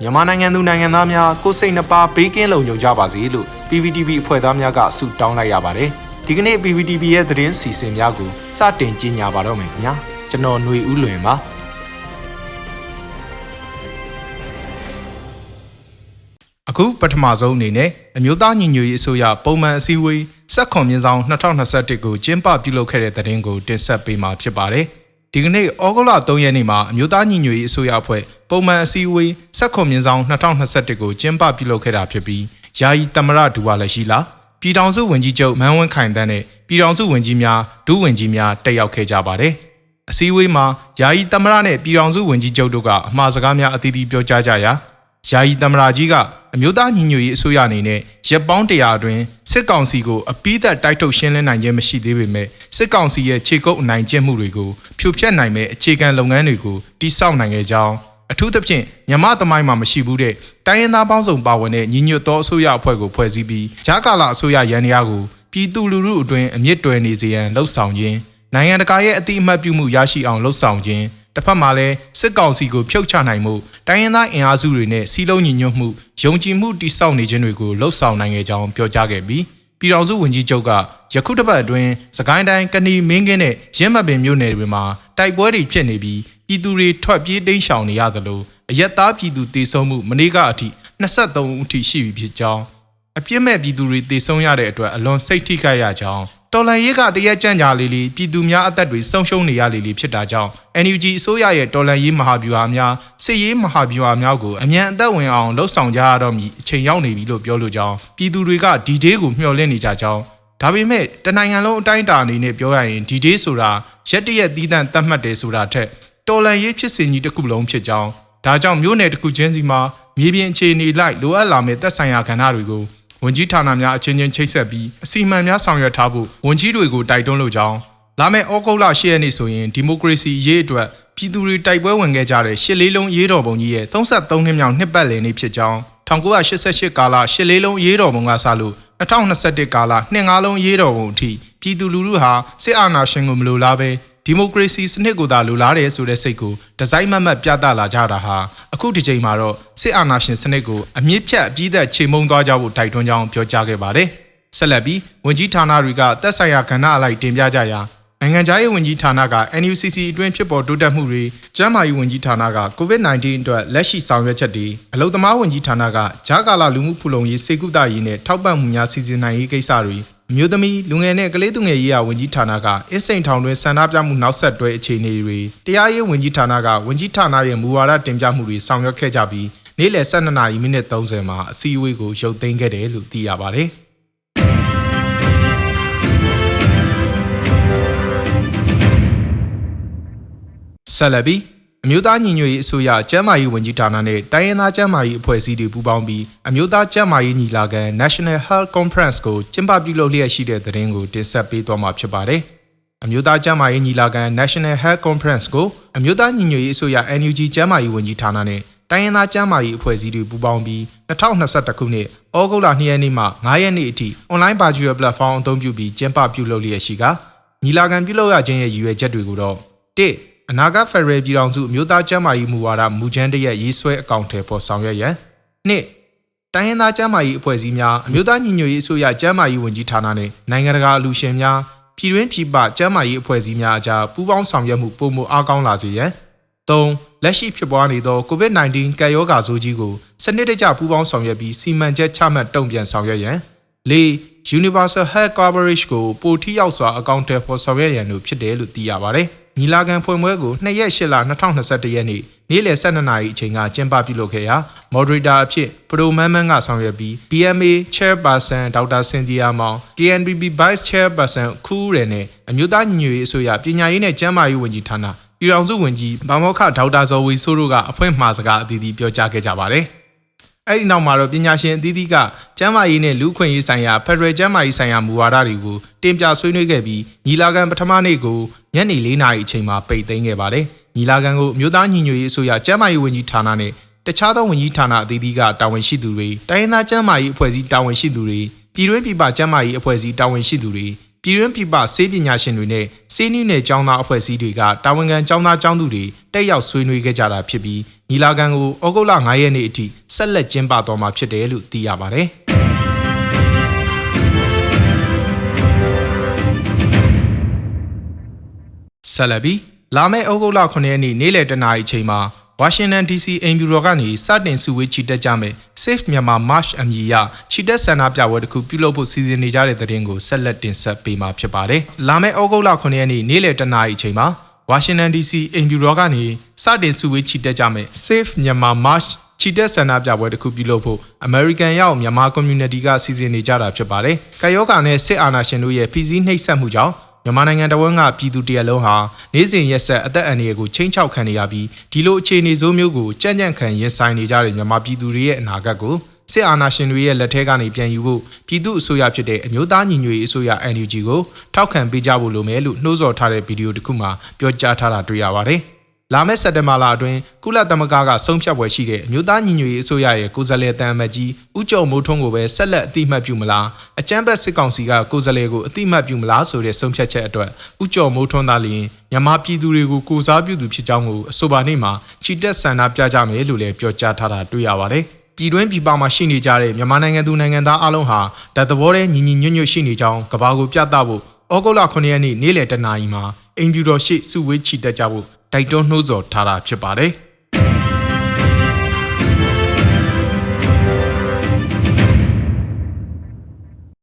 မြန်မာနိုင်ငံသူနိုင်ငံသားများကိုယ်စိတ်နှပါဘေးကင်းလုံခြုံကြပါစေလို့ PPTV အဖွဲ့သားများကဆုတောင်းလိုက်ရပါတယ်ဒီကနေ့ PPTV ရဲ့သတင်းစီစဉ်များကိုစတင်ကြီးညာပါတော့မယ်ခင်ဗျာကျွန်တော်ຫນွေဦးလွင်ပါအခုပထမဆုံးအနေနဲ့အမျိုးသားညီညွတ်ရေးအစိုးရပုံမှန်အစည်းအဝေးဆက်ခွန်မြင်းဆောင်2021ကိုကျင်းပပြုလုပ်ခဲ့တဲ့သတင်းကိုတင်ဆက်ပေးမှာဖြစ်ပါတယ်။ ဒီကနေ့ဩဂုတ်လ3ရက်နေ့မှာအမျိုးသားညီညွတ်ရေးအစိုးရအဖွဲ့ပုံမှန်အစည်းအဝေးဆက်ခွန်မြင်းဆောင်2021ကိုကျင်းပပြုလုပ်ခဲ့တာဖြစ်ပြီးယာယီတမရဒူဝါလည်းရှိလားပြည်ထောင်စုဝန်ကြီးချုပ်မန်းဝင်းခိုင်တန်းနဲ့ပြည်ထောင်စုဝန်ကြီးများဒုဝန်ကြီးများတက်ရောက်ခဲ့ကြပါတယ်။အစည်းအဝေးမှာယာယီတမရနဲ့ပြည်ထောင်စုဝန်ကြီးချုပ်တို့ကအမှားစကားများအသီးသီးပြောကြားကြရာယာယီသမ္မရာကြီးက အမျိုးသားညီညွတ်ရေးအစိုးရအနေနဲ့ရပ်ပေါင်းတရာအတွင်းစစ်ကောင်စီကိုအပိသက်တိုက်ထုတ်ရှင်းလင်းနိုင်ခြင်းမရှိသေးပေမဲ့စစ်ကောင်စီရဲ့ခြေကုပ်အနိုင်ကျင့်မှုတွေကိုဖြိုဖျက်နိုင်မဲ့အခြေခံလုပ်ငန်းတွေကိုတိစောက်နိုင်ခဲ့ကြောင်းအထူးသဖြင့်မြမသမိုင်းမှာမရှိဘူးတဲ့တိုင်းရင်းသားပေါင်းစုံပါဝင်တဲ့ညီညွတ်သောအစိုးရအဖွဲ့ကိုဖွဲ့စည်းပြီးဂျာကာလာအစိုးရရန်တရားကိုပြည်သူလူထုအတွင်းအမြင့်တွယ်နေစေရန်လှုံ့ဆော်ခြင်းနိုင်ငံတကာရဲ့အတိအမှတ်ပြုမှုရရှိအောင်လှုံ့ဆော်ခြင်း တစ်ဖက်မှာလည်းစစ်ကောင်စီကိုဖြုတ်ချနိုင်မှုတိုင်းရင်းသားအင်အားစုတွေနဲ့စီးလုံးညီညွတ်မှုယုံကြည်မှုတိစောက်နေခြင်းတွေကိုလှုံ့ဆော်နိုင်ခဲ့ကြောင်းပြောကြားခဲ့ပြီးပြည်တော်စုဝန်ကြီးချုပ်ကယခုတစ်ပတ်အတွင်းစကိုင်းတိုင်းကဏီမင်းကင်းနဲ့ရင်းမပင်မြို့နယ်တွေမှာတိုက်ပွဲတွေဖြစ်နေပြီးပြည်သူတွေထွက်ပြေးတိမ်းရှောင်နေရသလိုအရက်သားပြည်သူတေဆုံးမှုမနေ့ကအထိ23ဦးအထိရှိပြီဖြစ်ကြောင်းအပြစ်မဲ့ပြည်သူတွေတေဆုံးရတဲ့အတွက်အလွန်စိတ်ထိခိုက်ရကြောင်းတော်လန်ရေးကတရက်ကြံ့ကြာလေးလေးပြည်သူများအသက်တွေဆုံးရှုံးနေရလေးလေးဖြစ်တာကြောင့် NUG အစိုးရရဲ့တော်လန်ရေးမဟာဗျူဟာများစစ်ရေးမဟာဗျူဟာများကိုအမြန်အသက်ဝင်အောင်လှုပ်ဆောင်ကြရတော့မည်အချိန်ရောက်နေပြီလို့ပြောလိုကြောင်းပြည်သူတွေကဒီဒေးကိုမျှော်လင့်နေကြကြောင်းဒါပေမဲ့တနိုင်ငံလုံးအတိုင်းအတာအနေနဲ့ပြောရရင်ဒီဒေးဆိုတာရက်တရက်သီးသန့်သတ်မှတ်တယ်ဆိုတာထက်တော်လန်ရေးဖြစ်စဉ်ကြီးတစ်ခုလုံးဖြစ်ကြောင်းဒါကြောင့်မြို့နယ်တစ်ခုချင်းစီမှာမြေပြင်အခြေအနေလိုက်လိုအပ်လာမယ့်သက်ဆိုင်ရာကဏ္ဍတွေကို ဝန်ကြီးဌာနများအချင်းချင်းချိတ်ဆက်ပြီးအစီအမံများဆောင်ရွက်ထားဖို့ဝန်ကြီးတွေကိုတိုက်တွန်းလိုကြောင်းလာမယ့်ဩဂုတ်လ10ရက်နေ့ဆိုရင်ဒီမိုကရေစီရေးအတွက်ပြည်သူတွေတိုက်ပွဲဝင်ခဲ့ကြတဲ့ရှစ်လေးလုံးရေးတော်ပုံကြီးရဲ့33နှစ်မြောက်နှစ်ပတ်လည်နေ့ဖြစ်ကြောင်း1988ကာလရှစ်လေးလုံးရေးတော်ပုံကစလို့2021ကာလနှစ်ငါးလုံးရေးတော်ပုံအထိပြည်သူလူထုဟာစစ်အာဏာရှင်ကိုမလိုလားပဲ ဒီမိုကရေစီစနစ်ကိုသာလိုလားတယ်ဆိုတဲ့စိတ်ကိုဒီဇိုင်းမတ်မတ်ပြသလာကြတာဟာအခုဒီချိန်မှာတော့စစ်အာဏာရှင်စနစ်ကိုအမြင့်ဖြတ်အပြည့်သက်ချိန်မုံသွားကြဖို့တိုက်တွန်းကြောင်းပြောကြားခဲ့ပါတယ်။ဆက်လက်ပြီးဝန်ကြီးဌာနတွေကသက်ဆိုင်ရာကဏ္ဍအလိုက်တင်ပြကြရာနိုင်ငံခြားရေးဝန်ကြီးဌာနက NUCC အတွင်းဖြစ်ပေါ်တိုးတက်မှုတွေကျန်းမာရေးဝန်ကြီးဌာနက COVID-19 အတွက်လက်ရှိဆောင်ရွက်ချက်တွေအလုံသမားဝန်ကြီးဌာနကဂျာကာလာလူမှုဖူလုံရေးစေကုသရေးနဲ့ထောက်ပံ့မှုများစီစဉ်နိုင်ရေးကိစ္စတွေအ မျိုးသမီးလူငယ်နဲ့ကလေးသူငယ်ရေးရာဝန်ကြီးဌာနကအစ်စိန်ထောင်တွင်ဆန္ဒပြမှုနောက်ဆက်တွဲအခြေအနေတွေတရားရေးဝန်ကြီးဌာနကဝန်ကြီးဌာနရဲ့မူဝါဒတင်ပြမှုတွေဆောင်ရွက်ခဲ့ကြပြီးနေ့လယ်12နာရီမိနစ်30မှာအစည်းအဝေးကိုရုပ်သိမ်းခဲ့တယ်လို့သိရပါတယ်ဆက်လက်ပြီး အမျိုးသားညီညွတ်ရေးအစိုးရကျန်းမာရေးဝန်ကြီးဌာနနဲ့တိုင်းရင်းသားကျန်းမာရေးအဖွဲ့အစည်းတွေပူးပေါင်းပြီးအမျိုးသားကျန်းမာရေးညီလာခံ National Health Conference ကိုကျင်းပပြုလုပ်လျက်ရှိတဲ့သတင်းကိုတင်ဆက်ပေးသွားမှာဖြစ်ပါတယ်။အမျိုးသားကျန်းမာရေးညီလာခံ National Health Conference ကိုအမျိုးသားညီညွတ်ရေးအစိုးရ NUG ကျန်းမာရေးဝန်ကြီးဌာနနဲ့တိုင်းရင်းသားကျန်းမာရေးအဖွဲ့အစည်းတွေပူးပေါင်းပြီး2021ခုနှစ်ဩဂုတ်လ2ရက်နေ့မှ9ရက်နေ့အထိ online virtual platform အသုံးပြုပြီးကျင်းပပြုလုပ်လျက်ရှိကညီလာခံပြုလုပ်ရခြင်းရဲ့ရည်ရွယ်ချက်တွေကိုတော့1 အနာဂတ်ဖက်ဒရယ်ပြည်ထောင်စုအမျိုးသားကျန်းမာရေးမူဝါဒမူကြမ်းတရက်ရေးဆွဲအကောင့်ထဲပေါ်ဆောင်ရွက်ရန်နှစ်တိုင်းရင်းသားကျန်းမာရေးအဖွဲ့အစည်းများအမျိုးသားညီညွတ်ရေးအစိုးရကျန်းမာရေးဝန်ကြီးဌာနနဲ့နိုင်ငံတကာအလူရှင်များပြည်တွင်းပြည်ပကျန်းမာရေးအဖွဲ့အစည်းများအကြားပူးပေါင်းဆောင်ရွက်မှုပုံမအားကောင်းလာစေရန်၃လက်ရှိဖြစ်ပွားနေသော COVID-19 ကပ်ရောဂါဆိုးကြီးကိုစနစ်တကျပူးပေါင်းဆောင်ရွက်ပြီးစီမံချက်ချမှတ်တုံ့ပြန်ဆောင်ရွက်ရန်၄ Universal Health Coverage ကိုပိုထိရောက်စွာအကောင့်ထဲပေါ်ဆောင်ရွက်ရန်တို့ဖြစ်တယ်လို့သိရပါတယ်။ ညီလာခံဖွင့်ပွဲကို2ရက်8လ2021ရက်နေ့နေ့လယ်12နာရီအချိန်ကကျင်းပပြုလုပ်ခဲ့ရာ moderator အဖြစ်ပရိုမန်မန်ကဆောင်ရွက်ပြီး BMA chairperson ဒေါက်တာစင်တီယာမောင် KNPB vice chairperson ခူးရယ်နဲ့အမျိုးသားညီညွတ်ရေးအစိုးရပညာရေးနဲ့ကျန်းမာရေးဝန်ကြီးဌာနပြည်ထောင်စုဝန်ကြီးဗမောခဒေါက်တာဇော်ဝေဆိုးတို့ကအဖွင့်မှာစကားအသီးသီးပြောကြားခဲ့ကြပါတယ်။ အဲ့ဒီနောက်မှာတော့ပညာရှင်အသီးသီးကကျန်းမာရေးနဲ့လူခွင့်ရေးဆိုင်ရာဖက်ဒရယ်ကျန်းမာရေးဆိုင်ရာမူဝါဒတွေကိုတင်ပြဆွေးနွေးခဲ့ပြီးညီလာခံပထမနေ့ကိုညနေ၄နာရီအချိန်မှာပိတ်သိမ်းခဲ့ပါတယ်။ညီလာခံကိုမြို့သားညီညွတ်ရေးအစိုးရကျန်းမာရေးဝန်ကြီးဌာနနဲ့တခြားသောဝန်ကြီးဌာနအသီးသီးကတာဝန်ရှိသူတွေတိုင်းရင်းသားကျန်းမာရေးအဖွဲ့အစည်းတာဝန်ရှိသူတွေပြည်တွင်းပြည်ပကျန်းမာရေးအဖွဲ့အစည်းတာဝန်ရှိသူတွေ ပြည်တွင်းပြည်ပဆေးပညာရှင်တွေနဲ့ဆေးနည်းနယ်ကျောင်းသားအဖွဲ့အစည်းတွေကတာဝန်ခံကျောင်းသားကျောင်းသူတွေတက်ရောက်ဆွေးနွေးခဲ့ကြတာဖြစ်ပြီးညီလာခံကိုဩဂုတ်လ9ရက်နေ့အထိဆက်လက်ကျင်းပသွားမှာဖြစ်တယ်လို့သိရပါတယ်။ဆက်လက်ပြီးလာမယ့်ဩဂုတ်လ9ရက်နေ့နေ့လယ်တနာရီအချိန်မှာ ဝါရှင်တန် DC အိမ်ဖြူတော်ကနေစတင်စုဝေးချီတက်ကြမယ် Safe Myanmar March အမည်အရချီတက်ဆန္ဒပြပွဲတစ်ခုပြုလုပ်ဖို့စီစဉ်နေကြတဲ့တဲ့တင်ကိုဆက်လက်တင်ဆက်ပေးမှာဖြစ်ပါတယ်။လာမယ့်ဩဂုတ်လ9ရက်နေ့နေ့လယ်တနာရီအချိန်မှာဝါရှင်တန် DC အိမ်ဖြူတော်ကနေစတင်စုဝေးချီတက်ကြမယ် Safe Myanmar March ချီတက်ဆန္ဒပြပွဲတစ်ခုပြုလုပ်ဖို့ American ရောက်မြန်မာ community ကစီစဉ်နေကြတာဖြစ်ပါတယ်။ကာယောဂါနဲ့စစ်အာဏာရှင်တို့ရဲ့ဖီစည်းနှိပ်စက်မှုကြောင့် မြန်မာနိုင်ငံတော်ဝန်ကပြည်သူတရက်လုံးဟာနေ့စဉ်ရက်ဆက်အသက်အန္တရာယ်ကိုချိန်ချောက်ခံနေရပြီးဒီလိုအခြေအနေဆိုးမျိုးကိုကြံ့ကြံ့ခံရင်ဆိုင်နေကြတဲ့မြန်မာပြည်သူတွေရဲ့အနာဂတ်ကိုစစ်အာဏာရှင်တွေရဲ့လက်ထဲကနေပြန်ယူဖို့ပြည်သူအစိုးရဖြစ်တဲ့အမျိုးသားညီညွတ်ရေးအစိုးရ NUG ကိုထောက်ခံပေးကြဖို့လိုမယ်လို့နှိုးဆော်ထားတဲ့ဗီဒီယိုတစ်ခုမှာပြောကြားထားတာတွေ့ရပါတယ်။ လာမယ့်စက်တင်ဘာလအတွင်းကုလသမဂ္ဂကဆုံးဖြတ်ပွဲရှိတဲ့အမျိုးသားညီညွတ်ရေးအစိုးရရဲ့ကိုယ်စားလှယ်တန်အမတ်ကြီးဦးကျော်မိုးထွန်းကိုပဲဆက်လက်အတိအမှတ်ပြုမလားအကြမ်းဖက်စစ်ကောင်စီကကိုယ်စားလှယ်ကိုအတိအမှတ်ပြုမလားဆိုတဲ့ဆုံးဖြတ်ချက်အတွက်ဦးကျော်မိုးထွန်းသားလျင်မြန်မာပြည်သူတွေကိုကိုစားပြုသူဖြစ်ကြောင်းကိုအဆိုပါနေ့မှာချီတက်ဆန္ဒပြကြမယ်လို့လည်းပြောကြားထားတာတွေ့ရပါတယ်ပြည်တွင်းပြည်ပမှာရှိနေကြတဲ့မြန်မာနိုင်ငံသူနိုင်ငံသားအလုံးဟာတသဘောတည်းညီညီညွတ်ညွတ်ရှိနေကြောင်းကဘာကိုပြသဖို့ဩဂုတ်လ9ရက်နေ့နေ့လယ်တနာရီမှာအင်ဂျူတော်ရှိစုဝေးချီတက်ကြဖို့ တိုက်တွန်းနှိုးဆော်ထားတာဖြစ်ပါတယ်။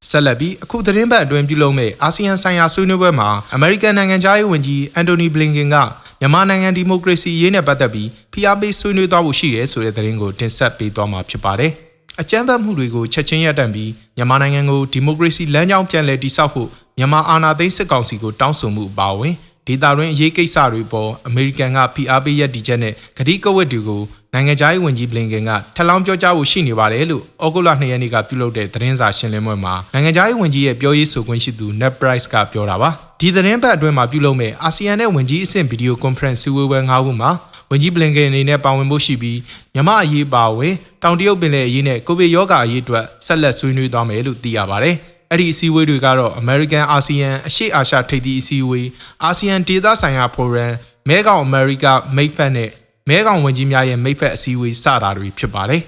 ဆက်လက်ပြီးအခုသတင်းပတ်အတွင်းပြုလုပ်မဲ့အာဆီယံဆိုင်ရာဆွေးနွေးပွဲမှာအမေရိကန်နိုင်ငံသားရေးဝန်ကြီးအန်တိုနီဘလင်ကင်ကမြန်မာနိုင်ငံဒီမိုကရေစီရေးနဲ့ပတ်သက်ပြီးဖိအားပေးဆွေးနွေးသွားဖို့ရှိတယ်ဆိုတဲ့သတင်းကိုတင်ဆက်ပေးသွားမှာဖြစ်ပါတယ်။အကြမ်းဖက်မှုတွေကိုချက်ချင်းရပ်တန့်ပြီးမြန်မာနိုင်ငံကိုဒီမိုကရေစီလမ်းကြောင်းပြန်လည်တည်ဆောက်ဖို့မြန်မာအာဏာသိမ်းစစ်ကောင်စီကိုတောင်းဆိုမှုအပါအဝင် ဒေတာတွင်အရေးကိစ္စတွေပေါ်အမေရိကန်ကဖိအားပေးရည်တည်ချက်နဲ့ဂတိကဝတ်တွေကိုနိုင်ငံခြားရေးဝန်ကြီးဘလင်ကန်ကထပ်လောင်းပြောကြားဖို့ရှိနေပါတယ်လို့ဩဂုတ်လ2ရက်နေ့ကပြုလုပ်တဲ့သတင်းစာရှင်းလင်းပွဲမှာနိုင်ငံခြားရေးဝန်ကြီးရဲ့ပြောရေးဆိုခွင့်ရှိသူ Net Price ကပြောတာပါဒီသတင်းပတ်အတွင်းမှာပြုလုပ်မဲ့အာဆီယံနဲ့ဝန်ကြီးအဆင့်ဗီဒီယိုကွန်ဖရင့်စည်းဝေးပွဲ၅ခုမှာဝန်ကြီးဘလင်ကန်အနေနဲ့ပါဝင်ဖို့ရှိပြီးမြန်မာအရေးပါဝင်တောင်တရုတ်ပင်လယ်အရေးနဲ့ကိုဗစ်ရောဂါအရေးအတွက်ဆက်လက်ဆွေးနွေးသွားမယ်လို့သိရပါတယ်။ အဲ့ဒီအစည်းအဝေးတွေကတော့ American ASEAN အရှေ့အာရှထိပ်သီးအစည်းအဝေး ASEAN ဒေသဆိုင်ရာဖိုရမ်မဲကောင်အမေရိကမိတ်ဖက်နဲ့မဲကောင်ဝန်ကြီးများရဲ့မိတ်ဖက်အစည်းအဝေးစတာတွေဖြစ်ပါတယ်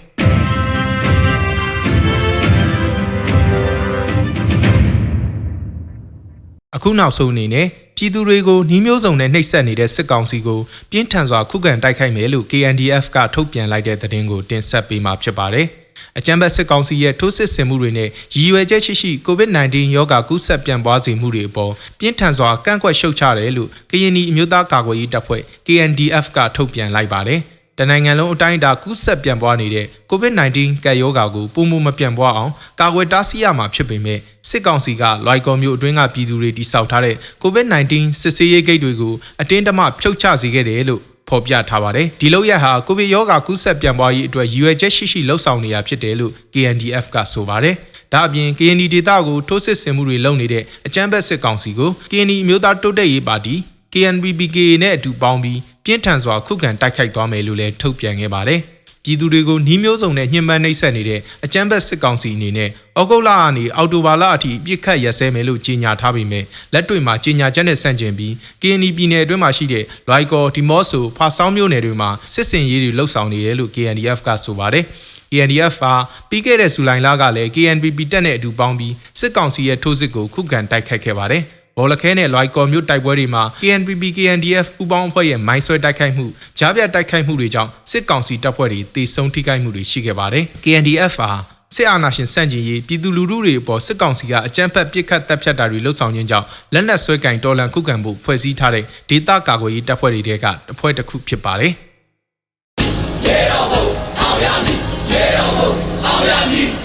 အခုနောက်ဆုံးအနေနဲ့ပြည်သူတွေကိုနှီးမျိုးစုံနဲ့နှိပ်စက်နေတဲ့စစ်ကောင်စီကိုပြင်းထန်စွာခုခံတိုက်ခိုက်မယ်လို့ KNDF ကထုတ်ပြန်လိုက်တဲ့သတင်းကိုတင်ဆက်ပေးမှာဖြစ်ပါတယ်။ အကြမ်းဖက်စစ်ကောင်စီရဲ့ထိုးစစ်ဆင်မှုတွေနဲ့ရည်ရွယ်ချက်ရှိရှိ COVID-19 ရောဂါကူးစက်ပြန့်ပွားစေမှုတွေအပေါ်ပြင်းထန်စွာကန့်ကွက်ရှုတ်ချတယ်လို့ကရင်နီအမျိုးသားကာကွယ်ရေးတပ်ဖွဲ့ KNDF ကထုတ်ပြန်လိုက်ပါတယ်။တနိုင်ငံလုံးအတိုင်းအတာကူးစက်ပြန့်ပွားနေတဲ့ COVID-19 ကပ်ရောဂါကိုပုံမှုမပြန့်ပွားအောင်ကာကွယ်တားဆီးရမှာဖြစ်ပေမဲ့စစ်ကောင်စီကလွိုင်ကော်မြို့အတွင်းကပြည်သူတွေတိစောက်ထားတဲ့ COVID-19 စစ်ဆေးရေးဂိတ်တွေကိုအတင်းတမဖြုတ်ချစေခဲ့တယ်လို့ ဖော်ပြထားပါတယ်ဒီလောက်ရဟာကိုဗစ်ရောဂါကူးစက်ပြန့်ပွားရေးအတွက်ရည်ရွယ်ချက်ရှိရှိလှုံ့ဆော်နေရဖြစ်တယ်လို့ KNDF ကဆိုပါတယ်ဒါအပြင် KND ဒေတာကိုထိုးစစ်ဆင်မှုတွေလုပ်နေတဲ့အကြမ်းဖက်စစ်ကောင်စီကို KND အမျိုးသားတိုးတက်ရေးပါတီ KNPPK နဲ့အတူပေါင်းပြီးပြင်းထန်စွာခုခံတိုက်ခိုက်သွားမယ်လို့လည်းထုတ်ပြန်ခဲ့ပါတယ်။ ပြည်သူတွေကိုနှီးမျိုးစုံနဲ့ညှဉ်းပန်းနှိပ်စက်နေတဲ့အကြမ်းဖက်စစ်ကောင်စီအနေနဲ့ဩဂုတ်လကနေအောက်တိုဘာလအထိပြစ်ခတ်ရက်စဲမယ်လို့ကြေညာထားပေမဲ့လက်တွေ့မှာကြေညာချက်နဲ့ဆန့်ကျင်ပြီး KNY ပြည်နယ်အတွင်းမှာရှိတဲ့လွိုင်ကော်ဒီမော့ဆိုဖာဆောင်းမြို့နယ်တွေမှာစစ်စင်ရေးတွေလှုပ်ဆောင်နေတယ်လို့ KNDF ကဆိုပါတယ် KNDF ဟာပြီးခဲ့တဲ့ဇူလိုင်လကလည်း KNPP တပ်နဲ့အတူပေါင်းပြီးစစ်ကောင်စီရဲ့ထိုးစစ်ကိုခုခံတိုက်ခိုက်ခဲ့ပါတယ်။ ဘောလခဲနဲ့လွိုက်ကော်မြို့တိုက်ပွဲတွေမှာ KNPP KNDF ပူးပေါင်းအဖွဲ့ရဲ့မိုင်းဆွဲတိုက်ခိုက်မှုကြားပြတိုက်ခိုက်မှုတွေကြောင့်စစ်ကောင်စီတပ်ဖွဲ့တွေတေဆုံးထိခိုက်မှုတွေရှိခဲ့ပါတယ်။ KNDF ဟာစစ်အာဏာရှင်စန့်ကျင်ရေးပြည်သူလူထုတွေအပေါ်စစ်ကောင်စီကအကြမ်းဖက်ပစ်ခတ်တပ်ဖြတ်တာတွေလှုပ်ဆောင်ခြင်းကြောင့်လက်နက်ဆွဲကင်တော်လန်ခုခံမှုဖွဲ့စည်းထားတဲ့ဒေသကာကွယ်ရေးတပ်ဖွဲ့တွေကတပ်ဖွဲ့တစ်ခုဖြစ်ပါတယ်။ရေတော်ဘုံအောင်ရမည်ရေတော်ဘုံအောင်ရမည်